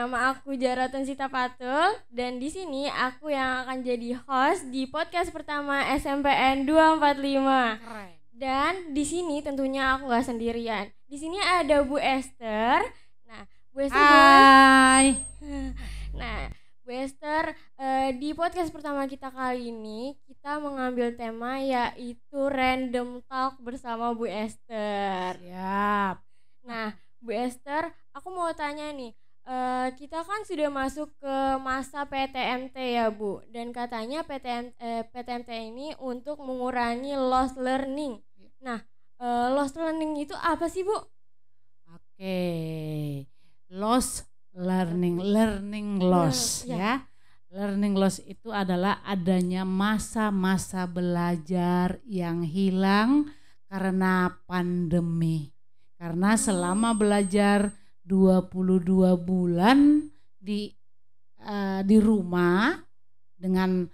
Nama aku Jaratan Sita Patul dan di sini aku yang akan jadi host di podcast pertama SMPN 245. Keren. Dan di sini tentunya aku nggak sendirian. Di sini ada Bu Esther. Nah, Bu Esther Hai. Nah, Bu Esther, eh, di podcast pertama kita kali ini kita mengambil tema yaitu random talk bersama Bu Esther. Siap. Nah, Bu Esther, aku mau tanya nih, eh, kita kan sudah masuk ke masa PTMT ya Bu, dan katanya PTM, eh, PTMT ini untuk mengurangi lost learning. Nah, eh, lost learning itu apa sih Bu? Oke. Loss learning, learning loss ya. ya. Learning loss itu adalah adanya masa-masa belajar yang hilang karena pandemi. Karena selama belajar 22 bulan di eh, di rumah dengan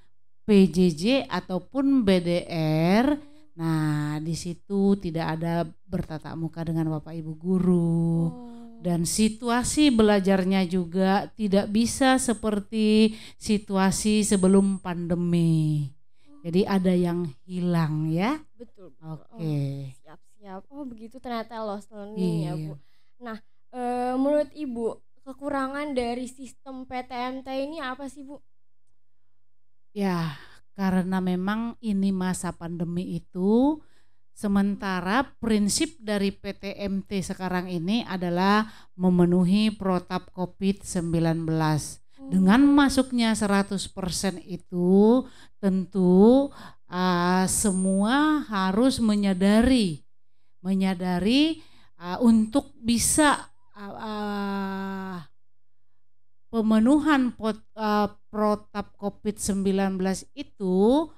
PJJ ataupun BDR Nah, di situ tidak ada bertatap muka dengan Bapak Ibu guru. Dan situasi belajarnya juga tidak bisa seperti situasi sebelum pandemi. Jadi ada yang hilang ya. betul. betul. Oke. Oh, siap siap. Oh begitu ternyata lost learning ya Iya. Bu. Nah, eh, menurut Ibu kekurangan dari sistem PTMT ini apa sih Bu? Ya, karena memang ini masa pandemi itu sementara prinsip dari PTMT sekarang ini adalah memenuhi protap COVID-19. Dengan masuknya 100% itu tentu uh, semua harus menyadari menyadari uh, untuk bisa uh, uh, pemenuhan pot, uh, protap COVID-19 itu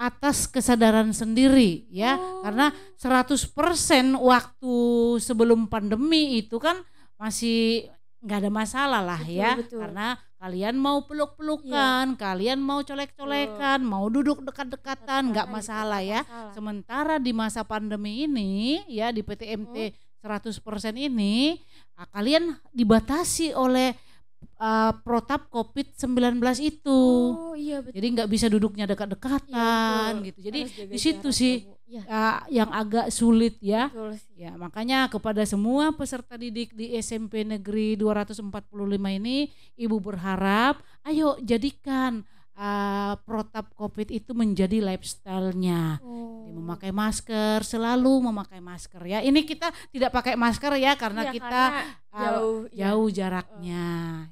atas kesadaran sendiri ya Oh. karena 100% waktu sebelum pandemi itu kan masih nggak ada masalah lah Betul, ya betul. karena kalian mau peluk-pelukan kalian mau colek-colekan mau duduk dekat-dekatan nggak masalah ya masalah. sementara di masa pandemi ini ya di PTMT 100% ini ah, kalian dibatasi oleh ah, protap COVID-19 itu. Oh iya betul. Jadi nggak bisa duduknya dekat-dekatan Iya, gitu. Jadi di situ sih ya, ah, yang agak sulit ya. betul sih. Ya, makanya kepada semua peserta didik di SMP Negeri 245 ini Ibu berharap ayo jadikan ah, protap Covid itu menjadi lifestyle-nya. Oh. Memakai masker, selalu memakai masker ya. Ini kita tidak pakai masker ya karena Iya, kita karena jauh ya. jauh jaraknya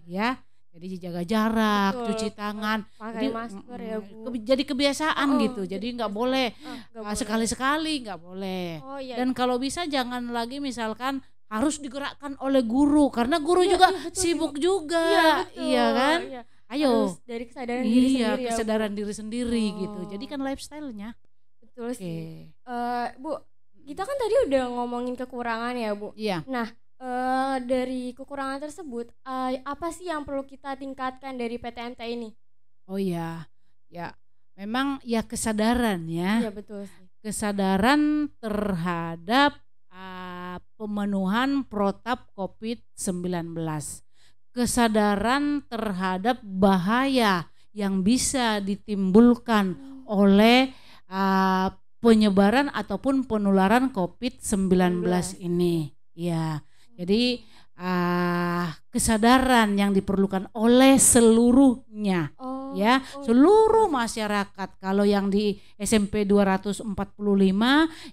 ya. Jadi jaga jarak, Betul. cuci tangan. pakai Jadi, masker ya mm, Bu. ke- jadi kebiasaan Oh, gitu. jadi nggak kebiasaan. boleh nggak boleh. sekali-sekali nggak boleh. Oh iya. Dan kalau bisa jangan lagi misalkan harus digerakkan oleh guru karena guru Iya, juga iya, betul, sibuk Ibu. juga. Iya, betul. Iya kan? Iya. Ayo. Harus dari kesadaran diri Iya, sendiri ya, Bu. kesadaran diri sendiri gitu. Oh. Jadi kan lifestyle-nya. Betul Oke. sih. Eh, Bu, kita kan tadi udah ngomongin kekurangan ya, Bu. Iya. Eh, dari kekurangan tersebut, eh, apa sih yang perlu kita tingkatkan dari PTMT ini? Oh iya. Ya. Memang ya kesadaran ya. Iya, betul sih. Kesadaran terhadap ah, pemenuhan protap COVID-19. Kesadaran terhadap bahaya yang bisa ditimbulkan oleh ah, penyebaran ataupun penularan COVID-19 ini. Ya, jadi ah, kesadaran yang diperlukan oleh seluruhnya, Oh, ya, oh, seluruh masyarakat. Kalau yang di SMP 245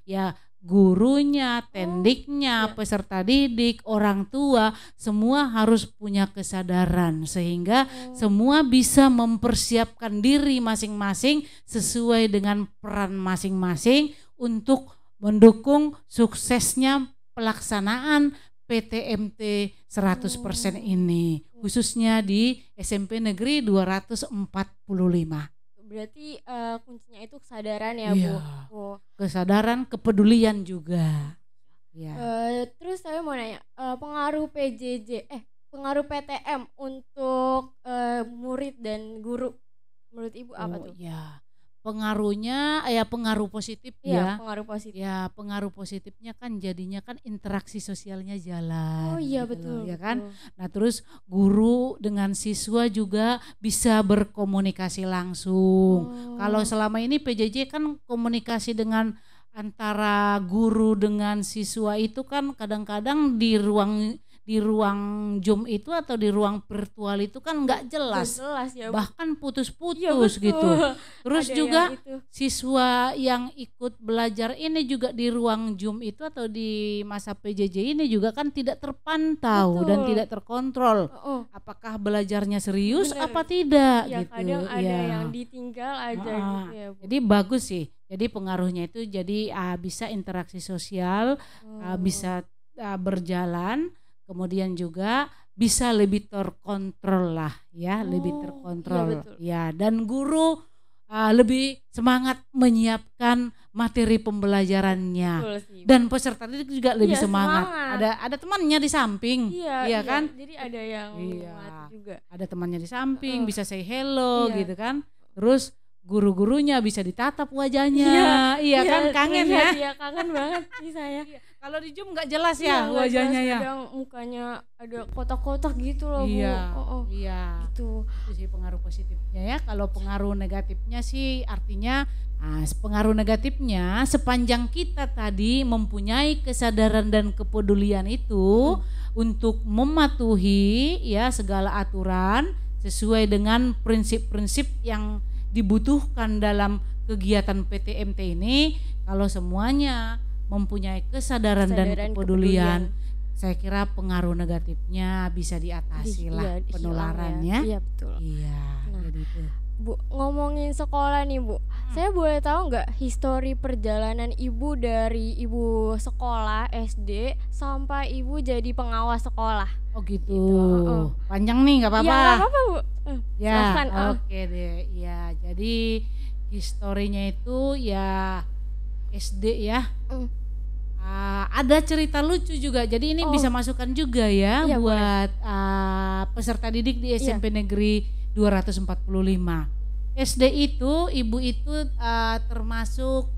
ya gurunya, tendiknya, iya. peserta didik, orang tua, semua harus punya kesadaran sehingga oh, semua bisa mempersiapkan diri masing-masing sesuai dengan peran masing-masing untuk mendukung suksesnya pelaksanaan PTMT 100% ini khususnya di SMP Negeri 245. Berarti eh, kuncinya itu kesadaran ya, Iya. Bu. Oh. Kesadaran, kepedulian juga. Ya. Eh, terus saya mau nanya, eh, pengaruh PJJ, eh pengaruh PTM untuk eh, murid dan guru, menurut ibu apa Oh, tuh? ya. Pengaruhnya ya pengaruh positif Iya, ya. pengaruh positif. Ya, pengaruh positifnya kan jadinya kan interaksi sosialnya jalan. Oh iya gitu betul. loh, ya kan? betul. Nah, terus guru dengan siswa juga bisa berkomunikasi langsung. Oh. Kalau selama ini PJJ kan komunikasi dengan antara guru dengan siswa itu kan kadang-kadang di ruang di ruang Zoom itu atau di ruang virtual itu kan nggak jelas, jelas ya. Bahkan putus-putus betul. gitu. Terus Ada juga yang itu. siswa yang ikut belajar ini juga di ruang Zoom itu atau di masa PJJ ini juga kan tidak terpantau dan Betul. tidak terkontrol. Oh, Apakah belajarnya serius Bener. apa tidak ya gitu. kadang ada Iya. yang ditinggal aja Ah, gitu ya. Bu. Jadi bagus sih. Jadi pengaruhnya itu jadi ah, bisa interaksi sosial, ah, Oh. bisa ah, berjalan, kemudian juga bisa lebih terkontrol lah ya, lebih Oh, iya terkontrol. betul. Ya, dan guru ah, lebih semangat menyiapkan materi pembelajarannya. Betul sih. Dan peserta didik juga lebih Iya, semangat. semangat. Ada ada temannya di samping. Iya, iya kan? Jadi ada yang Iya. juga. Ada temannya di samping, Heeh. bisa say hello Iya. gitu kan. Terus guru-gurunya bisa ditatap wajahnya. Iya, kan kangen ya. Iya, kangen banget sih saya. Kalau di Zoom nggak jelas Iya, ya nggak wajahnya jelas, ya. Kadang mukanya ada kotak-kotak gitu loh, Iya. Bu. Oh, oh. Iya. Gitu. Itu sih pengaruh positifnya ya. Kalau pengaruh negatifnya sih artinya ah, pengaruh negatifnya sepanjang kita tadi mempunyai kesadaran dan kepedulian itu untuk mematuhi ya segala aturan sesuai dengan prinsip-prinsip yang dibutuhkan dalam kegiatan PTMT ini kalau semuanya mempunyai kesadaran, dan Kesadaran, kepedulian, saya kira pengaruh negatifnya bisa diatasi Di- lah iya, penularannya. ya. Iya, betul. Iya, Nah. jadi itu. Bu, ngomongin sekolah nih, Bu. Saya boleh tahu nggak histori perjalanan Ibu dari Ibu sekolah SD sampai Ibu jadi pengawas sekolah? Oh gitu. Gitu, heeh. Panjang nih nggak Iya, apa-apa. nggak apa-apa, Bu. Ya, ah. oke deh. Ya, jadi historinya itu ya SD ya. Mm. Ah, ada cerita lucu juga. Jadi ini Oh. bisa masukkan juga ya Iya, buat ah, peserta didik di SMP Negeri 245. SD itu ibu itu ah, termasuk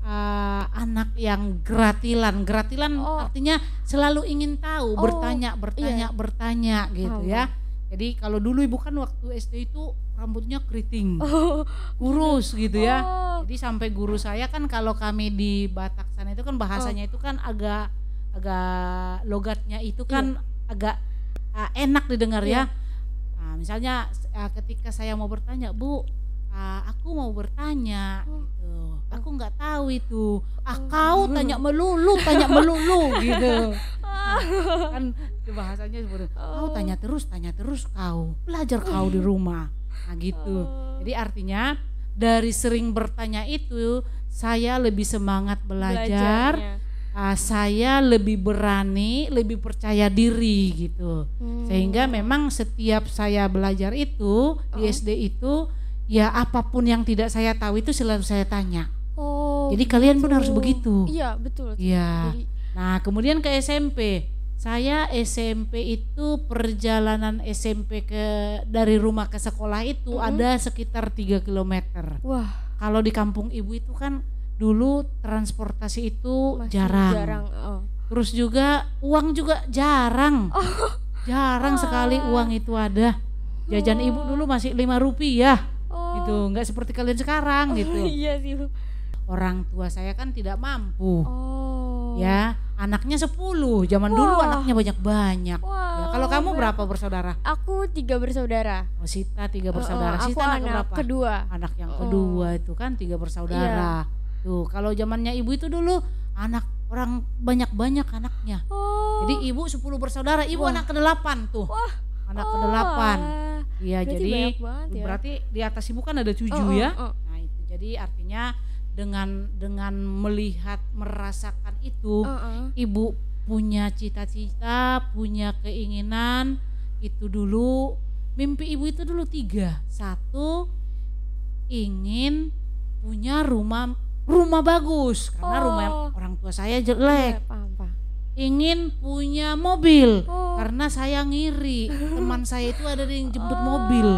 ah, anak yang gratilan. Gratilan Oh. artinya selalu ingin tahu, Oh, bertanya, bertanya, bertanya gitu Paham, ya. Jadi kalau dulu ibu kan waktu SD itu rambutnya keriting, Oh, kurus gitu ya. oh, Jadi sampai guru saya kan kalau kami di Batak sana itu kan bahasanya itu kan agak agak logatnya itu kan agak ah, enak didengar Iya. ya. Nah, misalnya ah, ketika saya mau bertanya, "Bu, ah, aku mau bertanya." Oh. gitu. Aku nggak tahu itu. Ah, Oh. kau tanya melulu, tanya melulu gitu. Kan bahasanya seperti kau Oh. tanya terus, tanya terus kau. Belajar kau di rumah. Nah, gitu. Oh. Jadi artinya dari sering bertanya itu saya lebih semangat belajar, Belajarnya. ah, saya lebih berani, lebih percaya diri gitu. Hmm. Sehingga memang setiap saya belajar itu di Oh. SD itu ya apa pun yang tidak saya tahu itu selalu saya tanya. Oh. Jadi kalian pun harus begitu. Iya, betul. Iya. Nah, kemudian ke SMP. Saya SMP itu perjalanan SMP ke dari rumah ke sekolah itu Mhm. ada sekitar 3 kilometer. wah, Kalau di kampung ibu itu kan dulu transportasi itu masih jarang. jarang. Oh. Terus juga uang juga jarang. Jarang sekali Ah. uang itu ada. Jajan ibu Oh. dulu masih lima rupiah Oh. gitu, nggak seperti kalian sekarang Oh, gitu. iya sih. Orang tua saya kan tidak mampu. Oh. Ya, anaknya 10. Zaman dulu Wah. anaknya banyak-banyak. Ya, kalau kamu ber- berapa bersaudara? Aku tiga bersaudara. Oh, Sita tiga bersaudara. oh, aku Sita anak, anak berapa? kedua. Anak yang Oh. kedua itu kan tiga bersaudara. Tuh, kalau zamannya ibu itu dulu anak orang banyak-banyak anaknya. Oh. Jadi ibu 10 bersaudara, ibu Wah. anak ke-8 tuh. Wah. Anak oh, ke-8. wah. Iya, jadi banget ya. berarti di atas ibu kan ada tujuh Oh, oh, ya. oh. Nah, itu jadi artinya dengan dengan melihat merasakan itu oh. ibu punya cita-cita, punya keinginan itu dulu mimpi ibu itu dulu tiga. Satu ingin punya rumah rumah bagus karena Oh. rumah orang tua saya jelek. Paham, paham. Ingin punya mobil Oh. karena saya ngiri teman saya itu ada yang jemput Oh. mobil.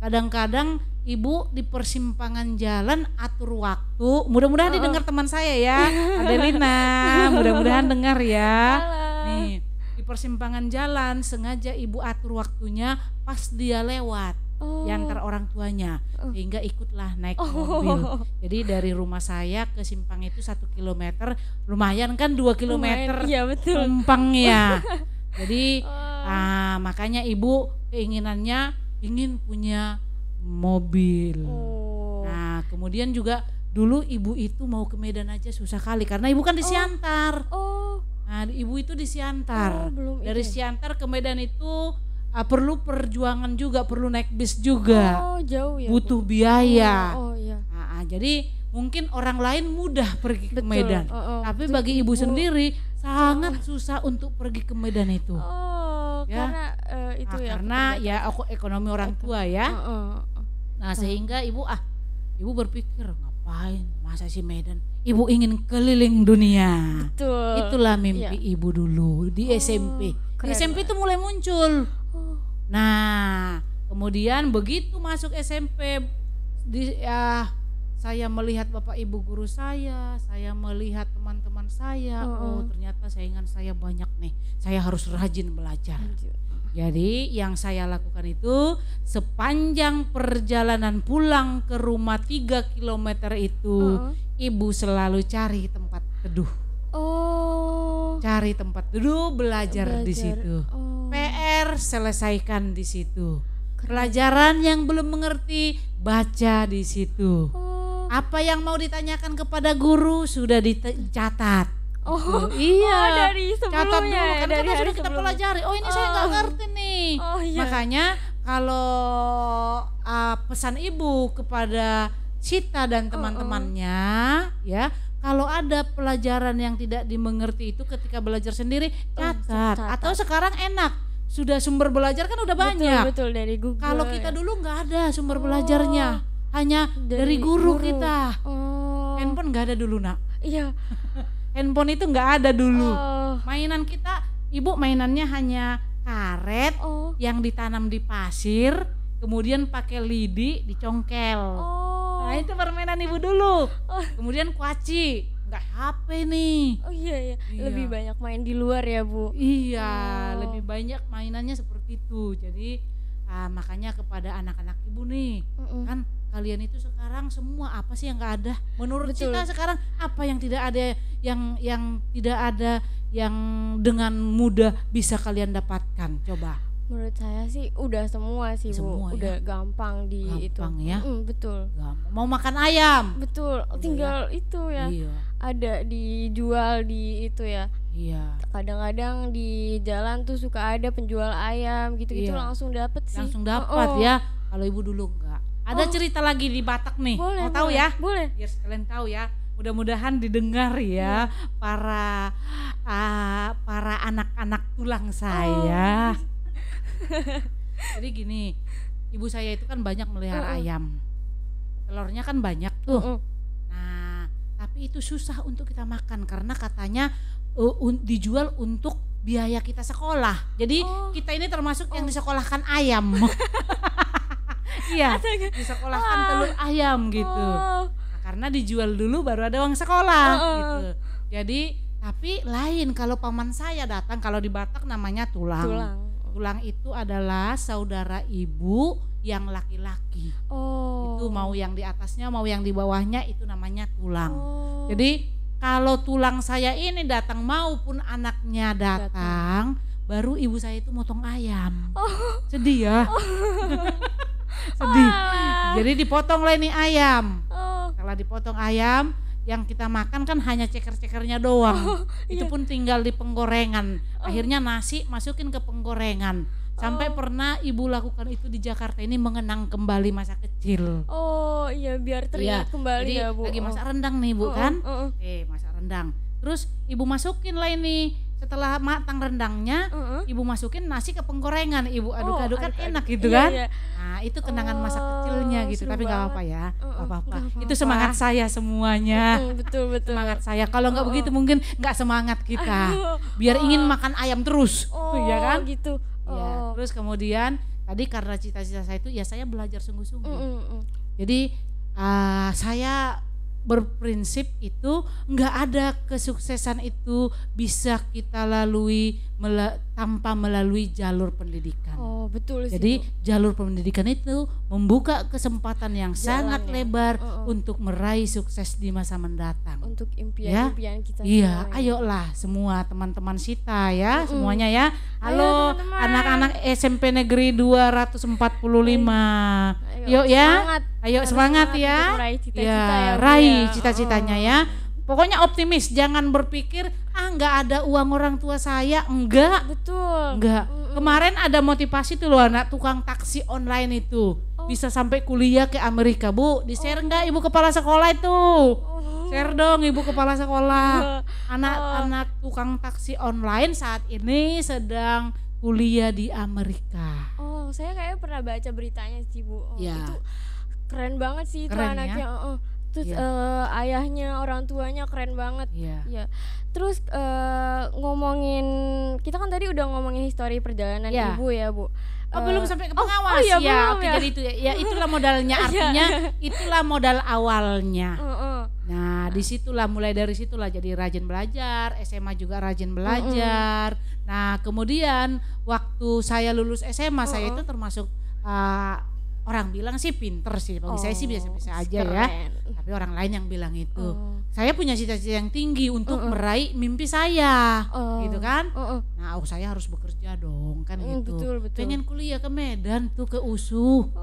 Kadang-kadang ibu di persimpangan jalan atur waktu. Mudah-mudahan Oh. didengar teman saya ya, Adelina. Mudah-mudahan dengar ya. Alah. Nih, di persimpangan jalan sengaja ibu atur waktunya pas dia lewat Oh. di antara orang tuanya Oh. sehingga ikutlah naik Oh. mobil. Jadi dari rumah saya ke simpang itu satu kilometer, lumayan kan dua kilometer Iya betul. tumpangnya. Jadi Oh. ah, makanya ibu keinginannya ingin punya mobil. Oh. Nah kemudian juga dulu ibu itu mau ke Medan aja susah kali karena ibu kan di Oh. Siantar. Oh. Nah ibu itu di Siantar. Oh, belum Dari itu. Siantar ke Medan itu ah, perlu perjuangan juga, perlu naik bis juga, Oh, jauh ya. Bu? butuh biaya. Oh, oh iya. Nah, ah, jadi mungkin orang lain mudah pergi ke Betul. Medan, Oh, oh. tapi Betul, bagi ibu Ibu. sendiri sangat susah untuk pergi ke Medan itu. Oh, Ya. karena eh, itu Nah, ya. karena ya aku ekonomi orang tua ya. Oh, oh, oh. Nah sehingga ibu ah ibu berpikir ngapain masa si Medan? Ibu ingin keliling dunia. Betul. Itulah mimpi ibu dulu di Oh, SMP. Di SMP itu mulai muncul. Oh. Nah kemudian begitu masuk SMP di ya saya melihat bapak ibu guru saya, saya melihat teman-teman saya, oh Oh, oh. ternyata saingan saya banyak nih. Saya harus rajin belajar. Lanjut. Jadi yang saya lakukan itu sepanjang perjalanan pulang ke rumah 3 km itu oh. ibu selalu cari tempat teduh, Oh. cari tempat teduh belajar, di Belajar. situ. Oh. PR selesaikan di situ. Keren. Pelajaran yang belum mengerti baca di situ. Oh. Apa yang mau ditanyakan kepada guru sudah dicatat. Oh. Tuh, iya. Oh, dari catat sebelumnya dulu ya, kan dari karena hari sudah kita sebelumnya. pelajari. Oh ini saya nggak Oh. ngerti nih. Oh iya. Makanya kalau uh, pesan ibu kepada Sita dan teman-temannya ya, kalau ada pelajaran yang tidak dimengerti itu ketika belajar sendiri Oh, catat. catat. Atau sekarang enak, sudah sumber belajar kan udah banyak. Betul, betul dari Google. Kalau kita ya. dulu nggak ada sumber Oh. belajarnya, hanya dari, Dari guru, guru. kita. Oh. Handphone nggak ada dulu nak. Iya. Handphone itu nggak ada dulu. Oh. Mainan kita, ibu mainannya hanya karet Oh. yang ditanam di pasir, kemudian pakai lidi dicongkel. Oh. Nah itu permainan ibu dulu. Oh. Kemudian kuaci, nggak HP nih. Oh iya iya. Iya. Lebih banyak main di luar ya, Bu. Iya, Oh. lebih banyak mainannya seperti itu. Jadi ah, makanya kepada anak-anak ibu nih, Mm-mm. kan kalian itu sekarang semua apa sih yang nggak ada? Menurut Betul. kita sekarang apa yang tidak ada yang yang tidak ada yang dengan mudah bisa kalian dapatkan? Coba. Menurut saya sih udah semua sih, Semua ya. Bu. Udah gampang di Gampang itu. ya. Mm, betul. Gampang. Mau makan ayam? Betul. Tinggal itu ya. Iya, Ada dijual di itu ya. iya. Kadang-kadang di jalan tuh suka ada penjual ayam gitu-gitu Iya. langsung dapet sih. Langsung Oh, dapat oh. ya. Kalau ibu dulu enggak. Ada Oh. cerita lagi di Batak nih. Boleh. Mau tahu boleh, ya? Boleh. Biar sekalian tahu ya. Mudah-mudahan didengar ya Iya. para ah, para anak-anak tulang Oh. saya. Jadi gini, ibu saya itu kan banyak melihara Mm-mm. ayam. Telurnya kan banyak tuh. Mm-mm. Nah, tapi itu susah untuk kita makan karena katanya uh, un- dijual untuk biaya kita sekolah. Jadi Oh. kita ini termasuk yang Oh. disekolahkan ayam. Iya, disekolahkan Wah. telur ayam gitu. Oh. Nah, karena dijual dulu baru ada uang sekolah Oh. gitu. Jadi tapi lain kalau paman saya datang kalau di Batak namanya tulang. Tulang. Tulang itu adalah saudara ibu yang laki-laki. Oh. Itu mau yang di atasnya mau yang di bawahnya itu namanya tulang. Oh. Jadi kalau tulang saya ini datang maupun anaknya datang, baru ibu saya itu motong ayam. Sedih ya. Sedih. Jadi dipotong lah ini ayam. Oh. Kalau dipotong ayam yang kita makan kan hanya ceker-cekernya doang. Itu iya. pun tinggal di penggorengan. Akhirnya nasi masukin ke penggorengan. Sampai Oh. pernah ibu lakukan itu di Jakarta ini mengenang kembali masa kecil. Oh iya biar teringat kembali Jadi ya bu. lagi Oh. masak rendang nih bu Oh, kan? oh, oh. Eh masak rendang. Terus ibu masukin lah ini setelah matang rendangnya, oh. ibu masukin nasi ke penggorengan. Ibu Oh, aduk-aduk kan aduk-aduk. enak gitu Iya, kan? iya. Nah itu kenangan masa Oh, kecilnya gitu. Tapi nggak apa-apa ya, nggak apa-apa. Itu semangat saya semuanya. Betul betul. Semangat saya. Kalau nggak Oh, begitu oh. mungkin nggak semangat kita. Biar ingin makan ayam terus, Oh ya kan? gitu. Ya, terus kemudian tadi karena cita-cita saya itu ya saya belajar sungguh-sungguh. Jadi uh, saya berprinsip itu nggak ada kesuksesan itu bisa kita lalui mela tanpa melalui jalur pendidikan. Oh betul sih. Jadi jalur pendidikan itu membuka kesempatan yang Jalan sangat ya. lebar Uh-uh. untuk meraih sukses di masa mendatang. untuk impian-impian kita Iya, ya. ayolah semua teman-teman Sita ya, Mm-mm. semuanya ya. Ayo, Halo anak-anak SMP Negeri 245. Yuk ya. Semangat. Ayo Harus semangat ya. meraih cita-cita Ya, ya, Bu, raih ya. cita-citanya Oh. ya. Pokoknya optimis, jangan berpikir ah nggak ada uang orang tua saya, enggak, Betul. enggak. Mm-mm. Kemarin ada motivasi tuh loh anak tukang taksi online itu Oh. bisa sampai kuliah ke Amerika, Bu. Di share enggak Ibu kepala sekolah itu? Oh. Share dong Ibu kepala sekolah. Oh. Anak-anak tukang taksi online saat ini sedang kuliah di Amerika. Oh, saya kayaknya pernah baca beritanya sih, Bu. Oh, Ya. Itu keren banget sih itu Keren ya? anaknya. oh, oh. Terus Iya. eh, ayahnya, orang tuanya keren banget. Iya. Ya. Terus eh, ngomongin kita kan tadi udah ngomongin histori perjalanan Ya. Ibu ya, Bu. Oh Eh, belum sampai ke oh, pengawas oh iya, ya. belum Oke ya. jadi itu ya. Ya itulah modalnya Iya. artinya itulah modal awalnya. Heeh. Nah, di situlah mulai dari situlah jadi rajin belajar, SMA juga rajin belajar. Nah, kemudian waktu saya lulus SMA saya itu termasuk uh, orang bilang sih pinter sih. Bagi saya sih Oh, biasa-biasa aja ya. keren. Tapi orang lain yang bilang itu. Oh. Saya punya cita-cita yang tinggi untuk Mm-mm. meraih mimpi saya. Oh. Gitu kan? Heeh. Nah, oh saya harus bekerja dong, kan Mm, gitu. betul, betul. Pengen kuliah ke Medan tuh ke USU. Oh.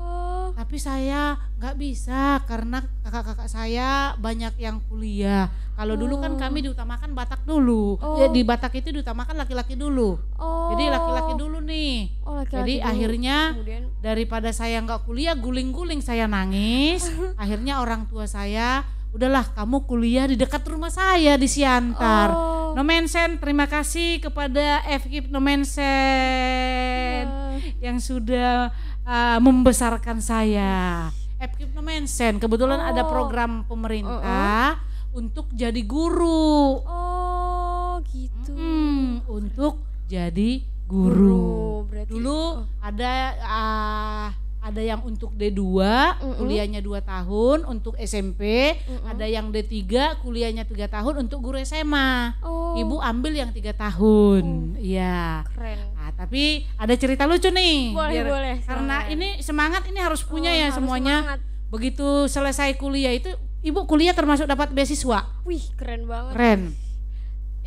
Tapi saya nggak bisa karena kakak-kakak saya banyak yang kuliah. Kalau dulu kan Oh. kami diutamakan Batak dulu. Oh. Ya, di Batak itu diutamakan laki-laki dulu. Oh. Jadi laki-laki dulu nih. Oh, laki-laki Jadi dulu. akhirnya kemudian daripada saya nggak kuliah guling-guling saya nangis. akhirnya orang tua saya udahlah kamu kuliah di dekat rumah saya di Siantar. Oh. Nomensen, terima kasih kepada FKIP Nomensen Ya. yang sudah uh, membesarkan saya. FKIP Nomensen kebetulan ada Oh. program pemerintah untuk jadi guru. Oh, gitu. Hmm, untuk jadi guru. Berarti Dulu oh. ada uh, ada yang untuk D2 Mm-mm. kuliahnya 2 tahun, untuk SMP Mm-mm. ada yang D3 kuliahnya 3 tahun untuk guru SMA. Oh, Ibu ambil yang tiga tahun, iya. keren. Nah, tapi ada cerita lucu nih. Boleh, biar- boleh. Karena silakan. ini semangat ini harus punya Oh, ya harus semuanya. semangat. Begitu selesai kuliah itu, ibu kuliah termasuk dapat beasiswa, Wih, keren banget. keren.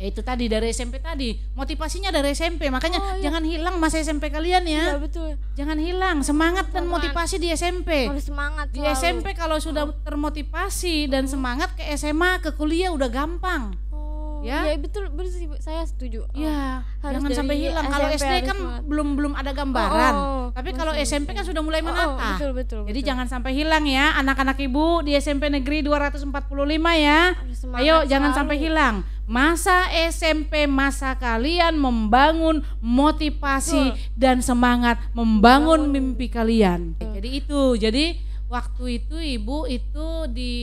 Ya, itu tadi dari SMP tadi, motivasinya dari SMP, makanya Oh, iya. jangan hilang masa SMP kalian Iya, ya, betul. jangan hilang semangat dan Semangat. motivasi di SMP. Harus semangat Di. SMP kalau sudah termotivasi dan semangat ke SMA ke kuliah udah gampang. Oh, Ya. Iya, betul, betul sih, saya setuju. Oh. Iya, harus jangan sampai hilang. Kalau SD kan semangat. belum belum ada gambaran. Oh, oh, Tapi kalau SMP kan sudah mulai Oh, oh, menata. betul, betul, Jadi betul. jangan sampai hilang ya anak-anak Ibu di SMP Negeri 245 ya. Semangat Ayo jangan selalu. sampai hilang. Masa SMP masa kalian membangun motivasi dan semangat membangun Membangun. mimpi kalian. Jadi itu. Jadi waktu itu Ibu itu di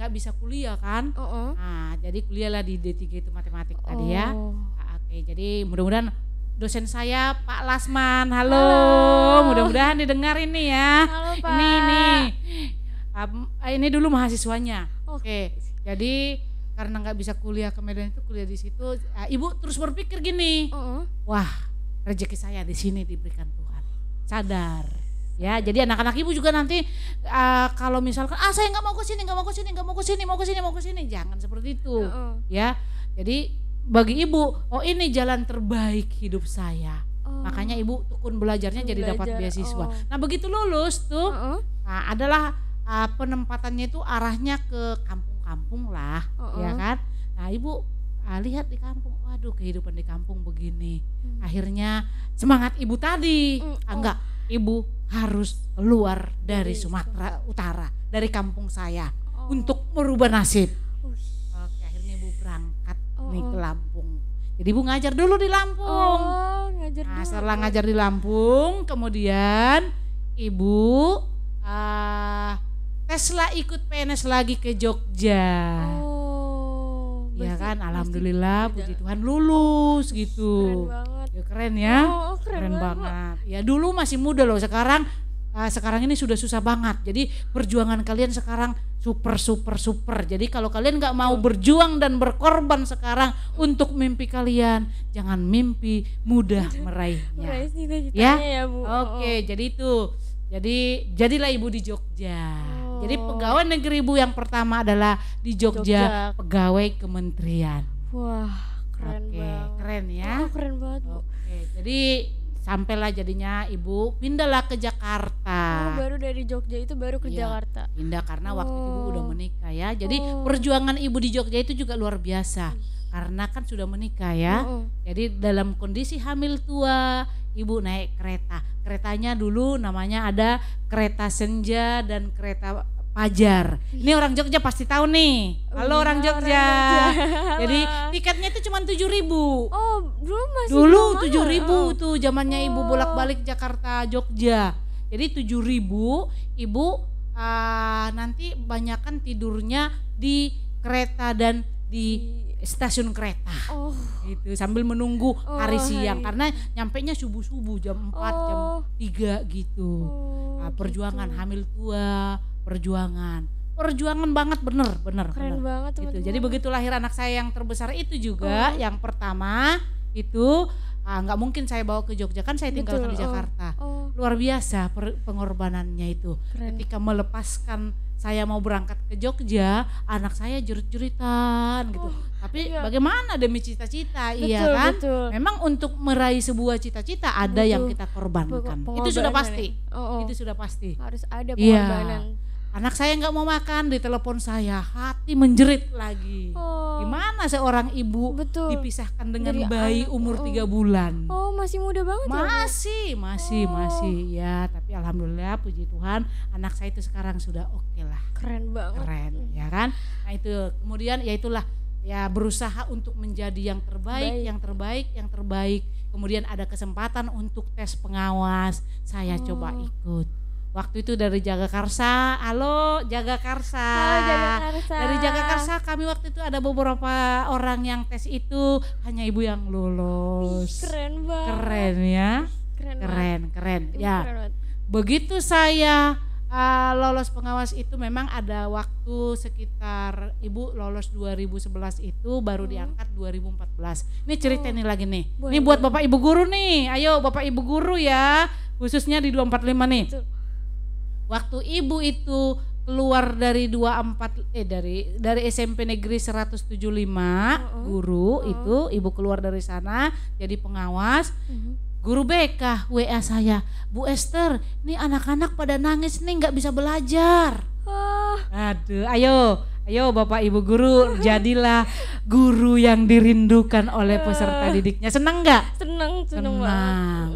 nggak bisa kuliah kan? Oh, oh. Nah, jadi kuliahlah di D3 itu matematik tadi ya. Oh. Ah, Oke, jadi mudah-mudahan dosen saya Pak Lasman, halo, Halo. mudah-mudahan didengar ini ya. Halo, Pak. Ini nih, Am- ah, ini dulu mahasiswanya. Oh. Oke, jadi karena nggak bisa kuliah ke Medan itu kuliah di situ, ah, ibu terus berpikir gini, Oh, oh. wah rezeki saya di sini diberikan Tuhan, sadar. Ya, jadi anak-anak ibu juga nanti ah, kalau misalkan ah saya nggak mau ke sini, nggak mau ke sini, nggak mau ke sini, mau ke sini, mau ke sini, jangan seperti itu Oh, oh. ya. Jadi bagi ibu, oh ini jalan terbaik hidup saya. Oh. Makanya ibu tekun belajarnya Tekun jadi dapat belajar, beasiswa. oh. Nah begitu lulus tuh, Oh, oh. nah, adalah ah, penempatannya itu arahnya ke kampung-kampung lah, Oh, ya oh. kan. Nah ibu ah, lihat di kampung, waduh kehidupan di kampung begini. Hmm. Akhirnya semangat ibu tadi, Hmm, ah, oh. enggak, ibu harus keluar dari Dari Sumatera Utara, dari kampung saya Oh. untuk merubah nasib. Wih. Oke, akhirnya ibu berangkat Oh, nih ke oh. Lampung. Jadi ibu ngajar dulu di Lampung. Oh, ngajar Nah, dulu. setelah ngajar di Lampung, kemudian ibu ah Tesla ikut PNS lagi ke Jogja. Oh. ya berarti kan, alhamdulillah puji Tuhan lulus Keren gitu. banget. Keren ya. Oh, keren, keren banget. banget. Ya dulu masih muda loh, sekarang uh, sekarang ini sudah susah banget. Jadi perjuangan kalian sekarang super super super. Jadi kalau kalian nggak mau berjuang dan berkorban sekarang untuk mimpi kalian, jangan mimpi mudah meraihnya. Meraih Ya? ya, Bu. Oke, jadi itu. Jadi jadilah ibu di Jogja. Jadi Oh. pegawai negeri ibu yang pertama adalah di Jogja, Jogja. pegawai kementerian. Wah, keren Oke, banget. keren ya. Oh, keren banget. Oke, jadi sampailah jadinya ibu pindahlah ke Jakarta. Oh, baru dari Jogja itu baru ke Iya. Jakarta. Pindah karena waktu itu ibu udah Oh. menikah ya. Jadi Oh. perjuangan ibu di Jogja itu juga luar biasa. Karena kan sudah menikah ya. Heeh. Jadi dalam kondisi hamil tua, ibu naik kereta. Keretanya dulu namanya ada kereta senja dan kereta pajar. Ini orang Jogja pasti tahu nih. Halo Iya, orang Jogja. Jogja. Jadi tiketnya itu cuma tujuh ribu. Oh, dulu masih Dulu tujuh ribu Oh. tuh zamannya ibu Oh. bolak-balik Jakarta Jogja. Jadi tujuh ribu ibu ah, nanti banyakkan tidurnya di kereta dan di stasiun kereta Oh. gitu sambil menunggu hari Oh, siang hari- karena nyampe nya subuh subuh jam 4 jam Oh. 3 gitu Oh, Nah, perjuangan gitu. hamil tua perjuangan perjuangan banget bener bener Keren bener banget, gitu. teman-teman. Jadi begitu lahir anak saya yang terbesar itu juga, Oh. yang pertama itu ah, nggak mungkin saya bawa ke Jogja kan saya tinggalkan Betul, di oh. Jakarta. Oh, Luar biasa per- pengorbanannya itu. keren. Ketika melepaskan saya mau berangkat ke Jogja, anak saya jerit-jeritan gitu. Oh, Tapi iya. bagaimana demi cita-cita, iya Betul, kan? betul. Memang untuk meraih sebuah cita-cita ada yang Butuh kita korbankan. Peng- Itu sudah pengorbanan pasti. ya. Oh, oh. Itu sudah pasti. harus ada Iya. Anak saya nggak mau makan, ditelepon saya, hati menjerit lagi. Oh. Gimana seorang ibu Betul. dipisahkan dengan Dari bayi anak, umur oh. tiga bulan? Oh, masih muda banget ya? Masih, masih, Oh. masih. Ya, tapi alhamdulillah, puji Tuhan, anak saya itu sekarang sudah oke lah, Keren banget. keren, ya kan? Nah itu kemudian ya itulah ya berusaha untuk menjadi yang terbaik, Baik. yang terbaik, yang terbaik. Kemudian ada kesempatan untuk tes pengawas, saya coba Oh. ikut. Waktu itu dari Jagakarsa, halo Jagakarsa. Halo, Jagakarsa. Dari Jagakarsa kami waktu itu ada beberapa orang yang tes itu, hanya ibu yang lulus. Keren banget. Keren ya, Keren. banget. keren, keren. Ibu Ya, keren banget. begitu saya uh, lolos pengawas itu memang ada waktu sekitar ibu lolos 2011 itu baru Hmm. diangkat 2014. Ini cerita Oh. nih lagi nih. Boleh, Ini buat boleh. bapak ibu guru nih. Ayo bapak ibu guru ya, khususnya di 245 nih. Betul. Waktu ibu itu keluar dari 24 eh dari dari SMP Negeri 175 Heeh. guru Heeh. itu ibu keluar dari sana jadi pengawas Mhm. Guru BK WA saya, Bu Esther, nih anak-anak pada nangis nih nggak bisa belajar. Oh, Aduh, ayo, ayo Bapak Ibu guru, jadilah guru yang dirindukan oleh peserta didiknya. Senang nggak? seneng, seneng Senang.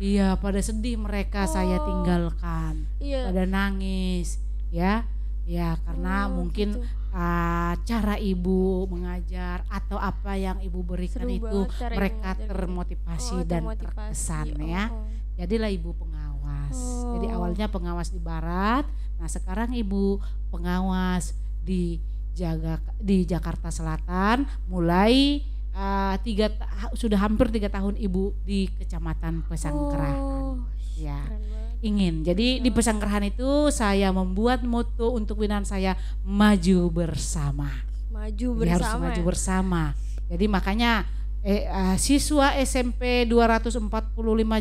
Iya, pada sedih mereka saya Oh. tinggalkan, Iya. pada nangis, ya, ya karena Oh, mungkin gitu. ah, cara ibu mengajar atau apa yang ibu berikan Seru itu mereka ngajar. termotivasi Oh, dan termotivasi. terkesan Oh, ya. oh. Jadilah ibu pengawas. Jadi Oh. awalnya pengawas di barat, nah sekarang ibu pengawas di Jaga di Jakarta Selatan. Mulai uh, tiga sudah hampir tiga tahun ibu di Kecamatan Pesanggrahan. Oh, Ya ingin. Jadi di Pesanggrahan itu saya membuat moto untuk binaan saya maju bersama. Maju Jadi harus bersama. maju ya? bersama. Jadi makanya eh, ah, siswa SMP 245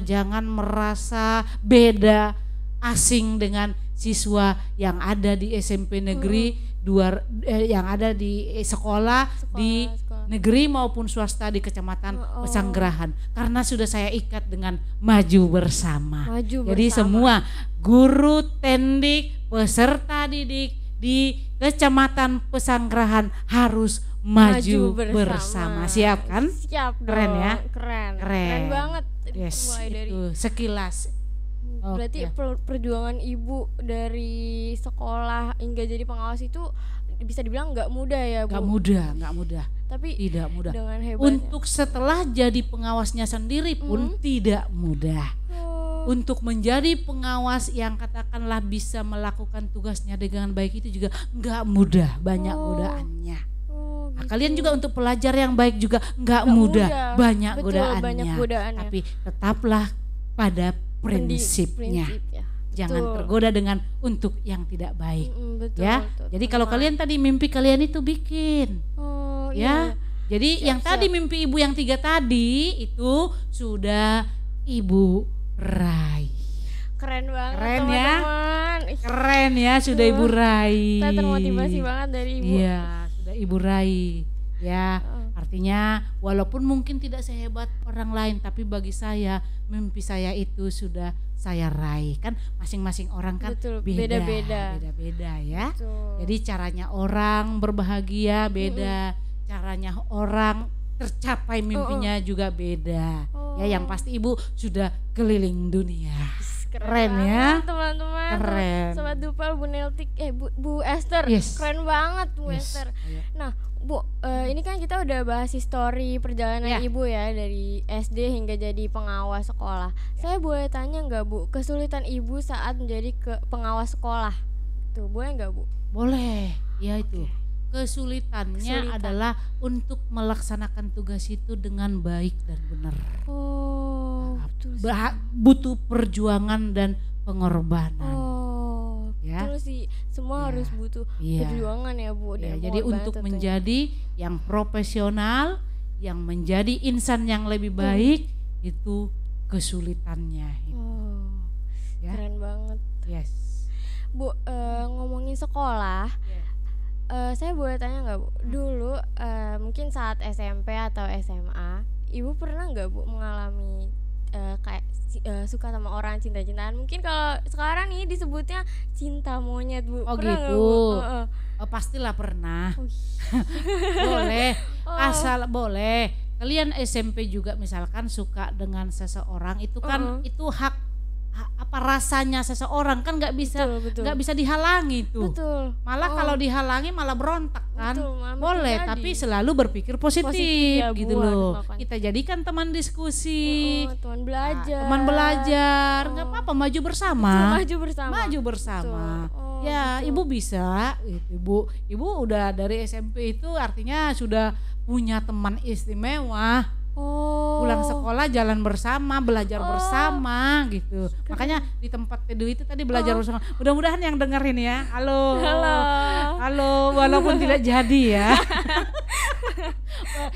jangan merasa beda asing dengan siswa yang ada di SMP negeri dua eh, yang ada di eh, sekolah, di sekolah. negeri maupun swasta di kecamatan Oh, oh. Pesanggerahan karena sudah saya ikat dengan maju bersama. Maju Jadi bersama. semua guru tendik, peserta didik di Kecamatan Pesanggerahan harus maju, bersama. Siap kan? Siap Keren dong. ya? Keren. Keren. banget. Yes, Mulai dari itu sekilas. Berarti Oke. per- perjuangan ibu dari sekolah hingga jadi pengawas itu bisa dibilang nggak mudah ya bu. Gak mudah, gak mudah, Tapi tidak mudah. dengan hebatnya. Untuk setelah jadi pengawasnya sendiri pun Hmm. tidak mudah. Oh, Untuk menjadi pengawas yang katakanlah bisa melakukan tugasnya dengan baik itu juga nggak mudah, banyak Oh, godaannya. oh, Nah, gitu. kalian juga untuk pelajar yang baik juga nggak Nggak mudah, mudah. banyak Betul, godaannya. banyak godaannya. Tapi tetaplah pada Prinsipnya. prinsip ya. jangan Betul. tergoda dengan untuk yang tidak baik. Mm-mm, betul, ya. betul, Jadi kalau teman. kalian tadi mimpi kalian itu bikin, oh, ya. iya. Jadi Siap, yang tadi siap. mimpi ibu yang tiga tadi itu sudah ibu raih. keren banget Keren ya. teman-teman. Ih, Keren ya sudah ibu raih. Kita termotivasi banget dari ibu. Iya, sudah ibu raih. Ya, Heeh. Artinya walaupun mungkin tidak sehebat orang lain tapi bagi saya mimpi saya itu sudah saya raih. Kan masing-masing orang kan Betul, beda. beda-beda. Beda-beda ya. Betul. Jadi caranya orang berbahagia beda, caranya orang tercapai mimpinya juga beda. Ya, yang Oh. pasti ibu sudah keliling dunia. Keren, keren ya. teman-teman. Keren. Sobat Dupal Bu Neltik eh Bu, Bu Esther. Yes. Keren banget Bu Yes, Esther. ayo. Nah, Bu, eh, ini kan kita udah bahas histori perjalanan Ya. Ibu ya dari SD hingga jadi pengawas sekolah. Saya boleh tanya nggak Bu, kesulitan Ibu saat menjadi ke pengawas sekolah? Tuh, boleh nggak Bu? Boleh, ya itu. Kesulitannya Kesulitan. adalah untuk melaksanakan tugas itu dengan baik dan benar. Oh, Nah, betul. sih. Butuh perjuangan dan pengorbanan. Oh, Ya. betul sih. Semua Ya. harus butuh Iya. perjuangan ya Bu. Ya, jadi untuk tentunya. menjadi yang profesional, yang menjadi insan yang lebih Hmm. baik itu kesulitannya. Oh, Ya. keren banget. Yes. Bu, eh, ngomongin sekolah, eh, saya boleh tanya nggak Bu? Dulu eh, mungkin saat SMP atau SMA, Ibu pernah nggak Bu mengalami eh, kayak eh, suka sama orang cinta-cintaan? Mungkin kalau sekarang nih disebutnya cinta monyet Bu. Oh, pernah gitu. Bu? Heeh. Oh, pastilah pernah. Boleh, Oh. asal boleh. Kalian SMP juga misalkan suka dengan seseorang itu kan Uh-uh. itu hak ha- apa rasanya seseorang kan nggak bisa nggak bisa dihalangi tuh. Betul. Malah Oh. kalau dihalangi malah berontak kan. Betul, malah Boleh, jadi. tapi selalu berpikir positif, Positif ya, gitu loh. melakukan. Kita jadikan teman diskusi, Heeh, teman nah, belajar. teman belajar, nggak Oh. apa-apa maju bersama. Betul, maju bersama. Maju bersama. Betul. Oh, ya, betul. ibu bisa. Gitu, Ibu, ibu udah dari SMP itu artinya sudah punya teman istimewa. Oh. Pulang sekolah jalan bersama, belajar Oh. bersama gitu. Makanya di tempat teduh itu tadi belajar bersama. Mudah-mudahan yang dengerin ya. Halo. Halo. Halo, walaupun tidak jadi ya.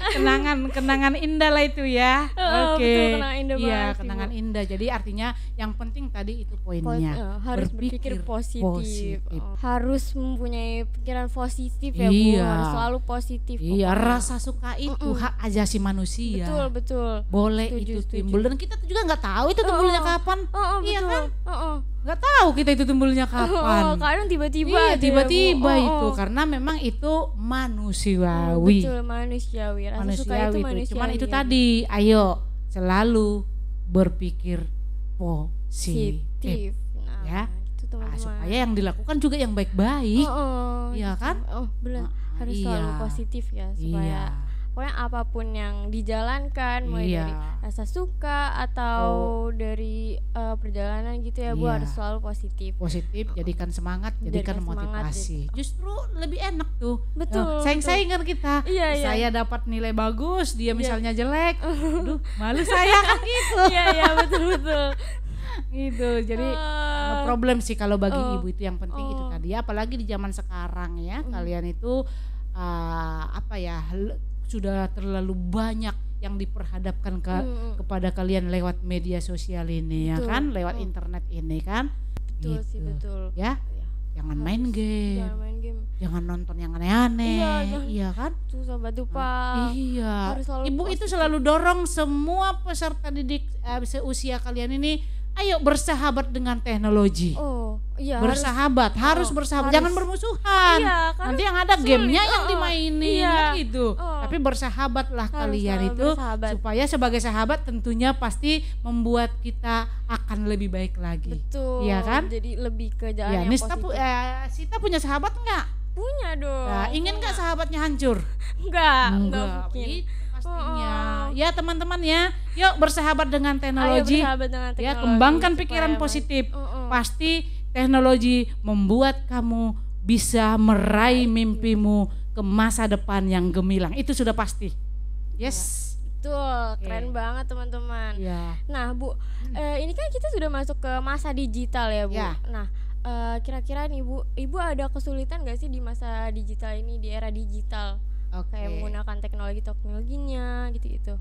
kenangan kenangan indah lah itu ya. Oh, Oke. betul, kenangan indah Iya, kenangan Bu. indah. Jadi artinya yang penting tadi itu Po- poinnya. eh, harus berpikir, positif, positif. Oh, harus mempunyai pikiran positif ya bu Iya. harus selalu positif Iya, pokoknya. rasa suka itu Mm-mm. hak asasi manusia. betul betul Boleh Setuju, itu timbul dan kita juga nggak tahu itu timbulnya Oh, kapan. oh, oh, Iya betul kan? oh, oh. Nggak tahu kita itu timbulnya kapan. Oh, kadang tiba-tiba Iya, ya, tiba-tiba Oh, itu oh. karena memang itu Oh, manusiawi. betul manusiawi rasa suka itu manusiawi itu. manusiawi Cuman itu ya, Bu. tadi, ayo selalu berpikir positif. nah, Ya. itu Ah, teman-teman supaya yang dilakukan juga yang baik-baik. oh, oh, gitu. kan? oh benar Ah, harus iya. selalu positif ya supaya Iya. Pokoknya apa pun yang dijalankan mulai Iya. dari rasa suka atau dari eh, perjalanan gitu ya bu Iya. harus selalu positif positif jadikan semangat jadikan Jadikan semangat, motivasi justru lebih enak tuh Betul, sayang saingan kita Iya, iya. saya dapat nilai bagus dia Iya. misalnya jelek aduh malu saya kan gitu iya iya betul betul gitu jadi no problem sih kalau bagi oh, ibu itu yang penting itu oh. tadi apalagi di zaman sekarang ya Mm. kalian itu ah, apa ya sudah terlalu banyak yang diperhadapkan ke mm, kepada kalian lewat media sosial ini ya Betul. kan? Lewat Mm. internet ini kan? Betul sih Gitu. betul. Ya? Ya, jangan harus. main game. Jangan main game. Jangan nonton yang aneh-aneh. Iya, iya, kan? Tuh sobat dupa iya. Harus selalu ibu itu positif. selalu dorong semua peserta didik eh, seusia kalian ini ayo bersahabat dengan teknologi. Oh iya harus bersahabat harus, oh, bersahabat harus. jangan bermusuhan iya karena nanti yang ada sulit. gamenya yang Oh, oh. dimainin Iya. kan gitu Oh. tapi bersahabatlah Harus kalian itu bersahabat. supaya sebagai sahabat tentunya pasti membuat kita akan lebih baik lagi betul Iya kan? jadi lebih ke jalan ya yang Nista positif pu- eh, Sita punya sahabat nggak punya dong Nah, ingin nggak sahabatnya hancur enggak enggak mungkin itu pastinya Oh, oh. ya teman-teman ya yuk bersahabat dengan Ayo teknologi bersahabat dengan ya teknologi kembangkan supaya pikiran positif Oh, oh. pasti teknologi membuat kamu bisa meraih mimpimu ke masa depan yang gemilang itu sudah pasti yes Betul, keren banget teman-teman. Ya. Nah, Bu, eh, ini kan kita sudah masuk ke masa digital ya, Bu. Ya. Nah, eh, kira-kira nih, Bu, Ibu ada kesulitan gak sih di masa digital ini, di era digital? Oke. Kayak menggunakan teknologi-teknologinya gitu-gitu.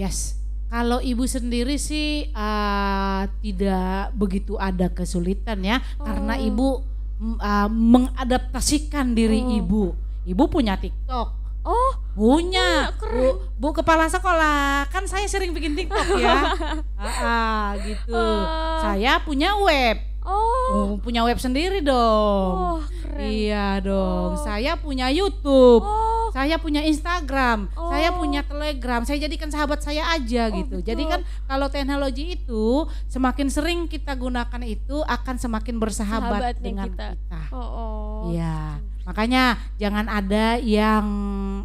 Yes. Kalau ibu sendiri sih uh, tidak begitu ada kesulitan ya, karena Oh. ibu mm, uh, mengadaptasikan diri Oh. ibu. Ibu punya TikTok, Oh, punya. keren. Bu, bu kepala sekolah, kan saya sering bikin TikTok ya. Ah, ah, gitu. Oh. Saya punya web, oh, Oh, punya web sendiri dong. oh, keren. Iya dong. Oh. Saya punya YouTube. Oh, Saya punya Instagram, saya Oh. punya Telegram. Saya jadikan sahabat saya aja Oh, gitu. betul. Jadi kan kalau teknologi itu semakin sering kita gunakan itu akan semakin bersahabat Sahabatnya dengan kita. kita. oh, oh. Iya. Makanya jangan ada yang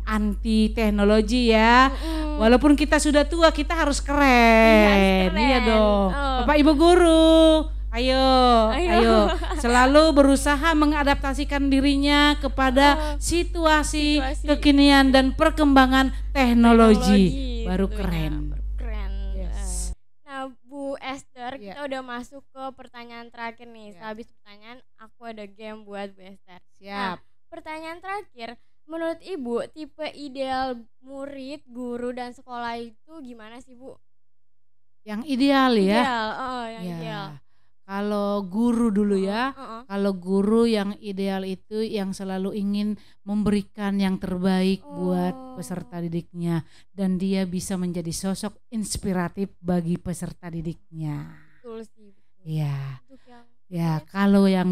anti teknologi ya. Mm-mm. Walaupun kita sudah tua, kita harus keren. keren. Iya dong. Oh. Bapak Ibu guru, ayo, Ayo. ayo, selalu berusaha mengadaptasikan dirinya kepada Oh. situasi, Situasi. kekinian dan perkembangan teknologi. Teknologi Baru keren. Keren. Yes. Nah, Bu Esther, Iya. kita udah masuk ke pertanyaan terakhir nih. Iya. Sehabis pertanyaan, aku ada game buat Bu Esther. Siap. Pertanyaan terakhir, menurut Ibu, tipe ideal murid, guru, dan sekolah itu gimana sih, Bu? Yang ideal ya. Ideal, oh, yang Ya. ideal. Kalau guru dulu ya. Heeh. Kalau guru yang ideal itu yang selalu ingin memberikan yang terbaik buat Oh. peserta didiknya dan dia bisa menjadi sosok inspiratif bagi peserta didiknya. Betul sih. Iya. Ya, kalau yang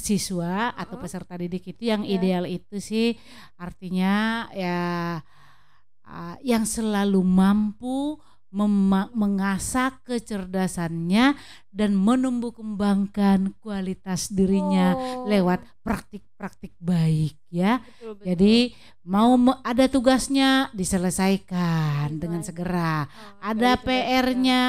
siswa atau Heeh. peserta didik itu yang Iya. ideal itu sih artinya ya ah, yang selalu mampu mengasah kecerdasannya dan menumbuh kembangkan kualitas dirinya Oh, lewat praktik-praktik baik ya. betul, betul. Jadi mau ada tugasnya diselesaikan dengan segera. Diselesaikan. Oh, Ada. PR-nya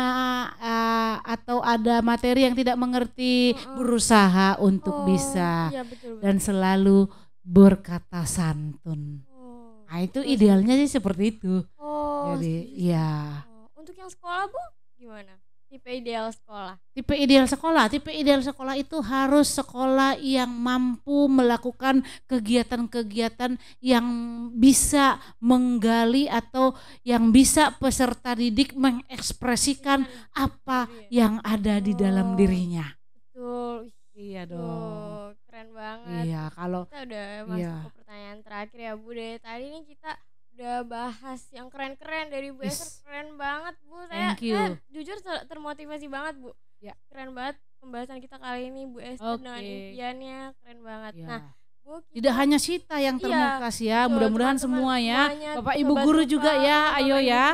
uh, atau ada materi yang tidak mengerti, Heeh. berusaha untuk Oh, bisa iya, betul, betul. dan selalu berkata santun. Oh, Nah, itu betul idealnya sih seperti itu. Oh, Jadi, ya. Untuk yang sekolah, Bu, gimana? Tipe ideal sekolah. Tipe ideal sekolah, tipe ideal sekolah itu harus sekolah yang mampu melakukan kegiatan-kegiatan yang bisa menggali atau yang bisa peserta didik mengekspresikan apa diri ya? yang ada di dalam Oh. dirinya. Betul. Iya Tuh, keren banget. Iya, kalau Kita udah masuk Iya. ke pertanyaan terakhir ya, Bu. Dari tadi nih kita udah bahas yang keren-keren dari Bu Esther. Yes. Keren banget, Bu. Saya, Thank you. saya jujur ter- termotivasi banget, Bu. Ya. Keren banget pembahasan kita kali ini, Bu Esther dengan Oke. impiannya keren banget. ya. Nah, Bu, kita tidak hanya Sita yang Iya, termukas ya, betul, mudah-mudahan semua ya. semuanya, Bapak Ibu sobat guru juga ya, ayo ya.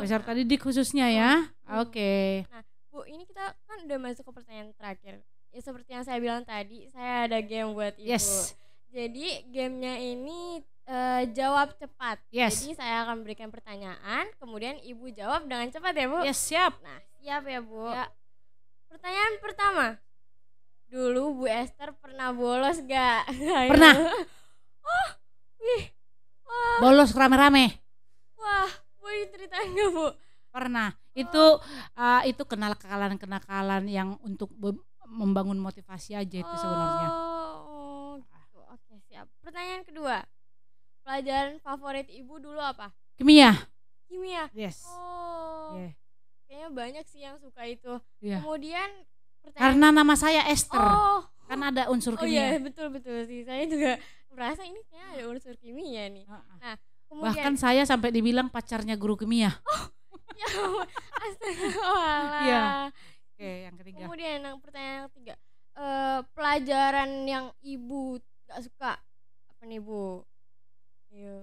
Peserta didik khususnya ya. Hmm. Oke. Bu, ini kita kan udah masuk ke pertanyaan terakhir. Ya seperti yang saya bilang tadi, saya ada game buat Ibu. Yes. Jadi gamenya ini eh, jawab cepat. Yes. Jadi saya akan berikan pertanyaan, kemudian Ibu jawab dengan cepat ya Bu. Yes, siap. Nah siap ya Bu. Pertanyaan pertama. Dulu Bu Esther pernah bolos gak? Pernah. oh, wih, wah, Bolos rame-rame. wah, boleh ceritain gak Bu? Pernah. Itu uh, itu kenakalan-kenakalan yang untuk membangun motivasi aja itu sebenarnya. Oh, oh, gitu. Oke siap. Pertanyaan kedua. Pelajaran favorit Ibu dulu apa? Kimia. Kimia. Yes. Oh. Yeah. Kayaknya banyak sih yang suka itu. Iya. Kemudian pertanyaan Karena nama saya Esther. Oh, Kan ada unsur oh iya kimia. betul betul sih. Saya juga merasa ini kayaknya ada unsur kimia nih. Heeh. Kemudian Bahkan saya sampai dibilang pacarnya guru kimia. ya ampun, astaga walah. Iya. Oke, yang ketiga. Kemudian yang pertanyaan yang ketiga. Eh pelajaran yang Ibu gak suka apa nih, Bu? Iya.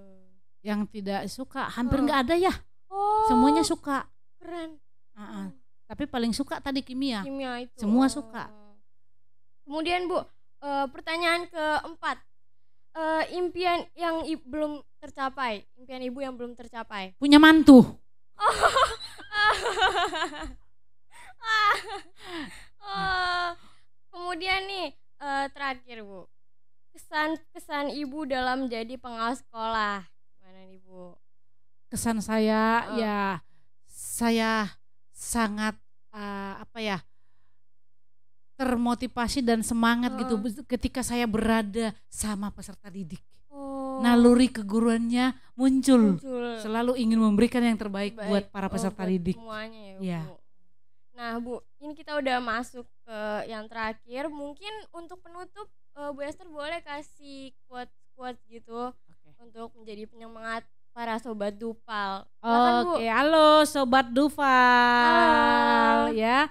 Yang tidak suka hampir Oh. nggak ada ya. Oh. Semuanya suka. keren. Heeh. Tapi paling suka tadi kimia. Kimia itu. Semua Oh. suka. Kemudian Bu, eh, pertanyaan keempat. Eh, impian yang i- belum tercapai, impian Ibu yang belum tercapai. Punya mantu. oh, kemudian nih eh, terakhir Bu. Kesan kesan Ibu dalam jadi pengawas sekolah. Gimana nih Bu? kesan saya Oh. ya saya sangat uh, apa ya termotivasi dan semangat gitu Oh. be- ketika saya berada sama peserta didik. Oh, Naluri keguruannya muncul. muncul. Selalu ingin memberikan yang terbaik Baik. buat para Oh, peserta buat didik. Semuanya ya, Iya. Bu. Nah, Bu, ini kita udah masuk ke yang terakhir. Mungkin untuk penutup eh, Bu Esther boleh kasih quote-quote gitu untuk menjadi penyemangat para sobat Dupal. Oke, halo sobat Duval Halo. ya.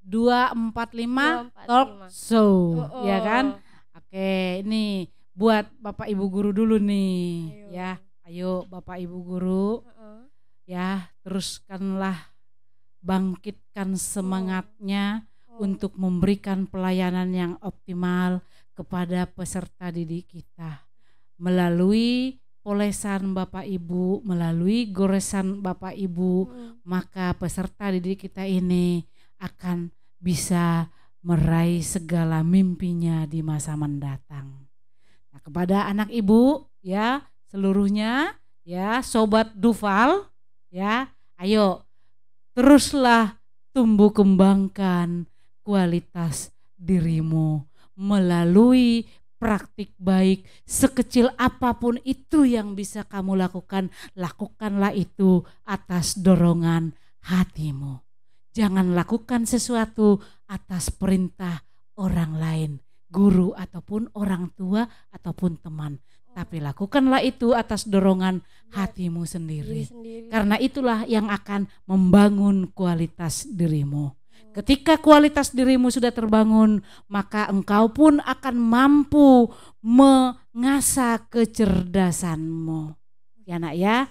245 245. Talk Show Oh, ya oh. kan? Oke, ini buat Bapak Ibu guru dulu nih Ayo. ya. Ayo Bapak Ibu guru Heeh. ya, teruskanlah bangkitkan semangatnya Oh. untuk memberikan pelayanan yang optimal kepada peserta didik kita melalui polesan Bapak Ibu, melalui goresan Bapak Ibu, Mm. maka peserta didik kita ini akan bisa meraih segala mimpinya di masa mendatang. Nah, kepada anak ibu ya seluruhnya ya sobat Duval ya, ayo teruslah tumbuh kembangkan kualitas dirimu melalui praktik baik sekecil apa pun itu yang bisa kamu lakukan lakukanlah itu atas dorongan hatimu. Jangan lakukan sesuatu atas perintah orang lain guru ataupun orang tua ataupun teman. Tapi lakukanlah itu atas dorongan hatimu diri sendiri sendiri. karena itulah yang akan membangun kualitas dirimu Ketika kualitas dirimu sudah terbangun, maka engkau pun akan mampu mengasah kecerdasanmu. Ya nak ya,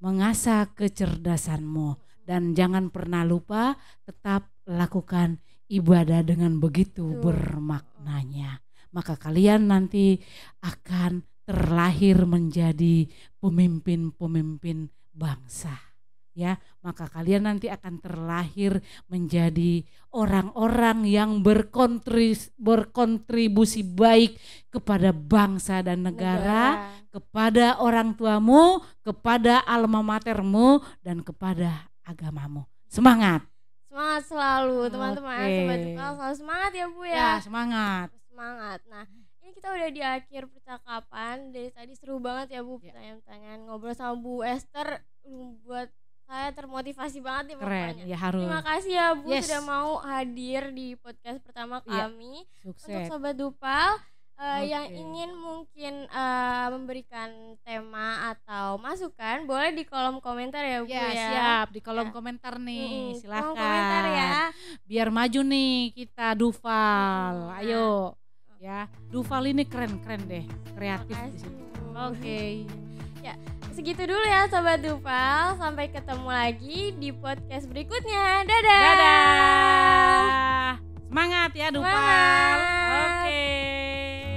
mengasah kecerdasanmu. Dan jangan pernah lupa tetap lakukan ibadah dengan begitu bermaknanya. Maka kalian nanti akan terlahir menjadi pemimpin-pemimpin bangsa ya maka kalian nanti akan terlahir menjadi orang-orang yang berkontris, berkontribusi baik kepada bangsa dan negara, kepada orang tuamu, kepada alma matermu dan kepada agamamu. Semangat. Semangat selalu teman-teman. Sobat Dupal selalu semangat ya Bu Ya, ya. semangat. Semangat. Nah, ini kita udah di akhir percakapan. Dari tadi seru banget ya Bu Ya. pertanyaan-pertanyaan ngobrol sama Bu Esther buat saya termotivasi banget nih Keren, pokoknya. ya harus. Terima kasih ya Bu Yes. sudah mau hadir di podcast pertama Iya. kami. Untuk Sukses. sobat Dupal eh, yang Oke. ingin mungkin eh, memberikan tema atau masukan boleh di kolom komentar ya Bu Ya, ya. siap di kolom Ya. komentar nih. Mm-mm, Silahkan. kolom komentar ya. Biar maju nih kita Duval. Mm, Ayo. Ya, Duval ini keren-keren deh, kreatif di sini. Oke segitu dulu ya Sobat Dupal Sampai ketemu lagi di podcast berikutnya. Dadah. Dadah. Semangat ya Dupal Oke. Okay.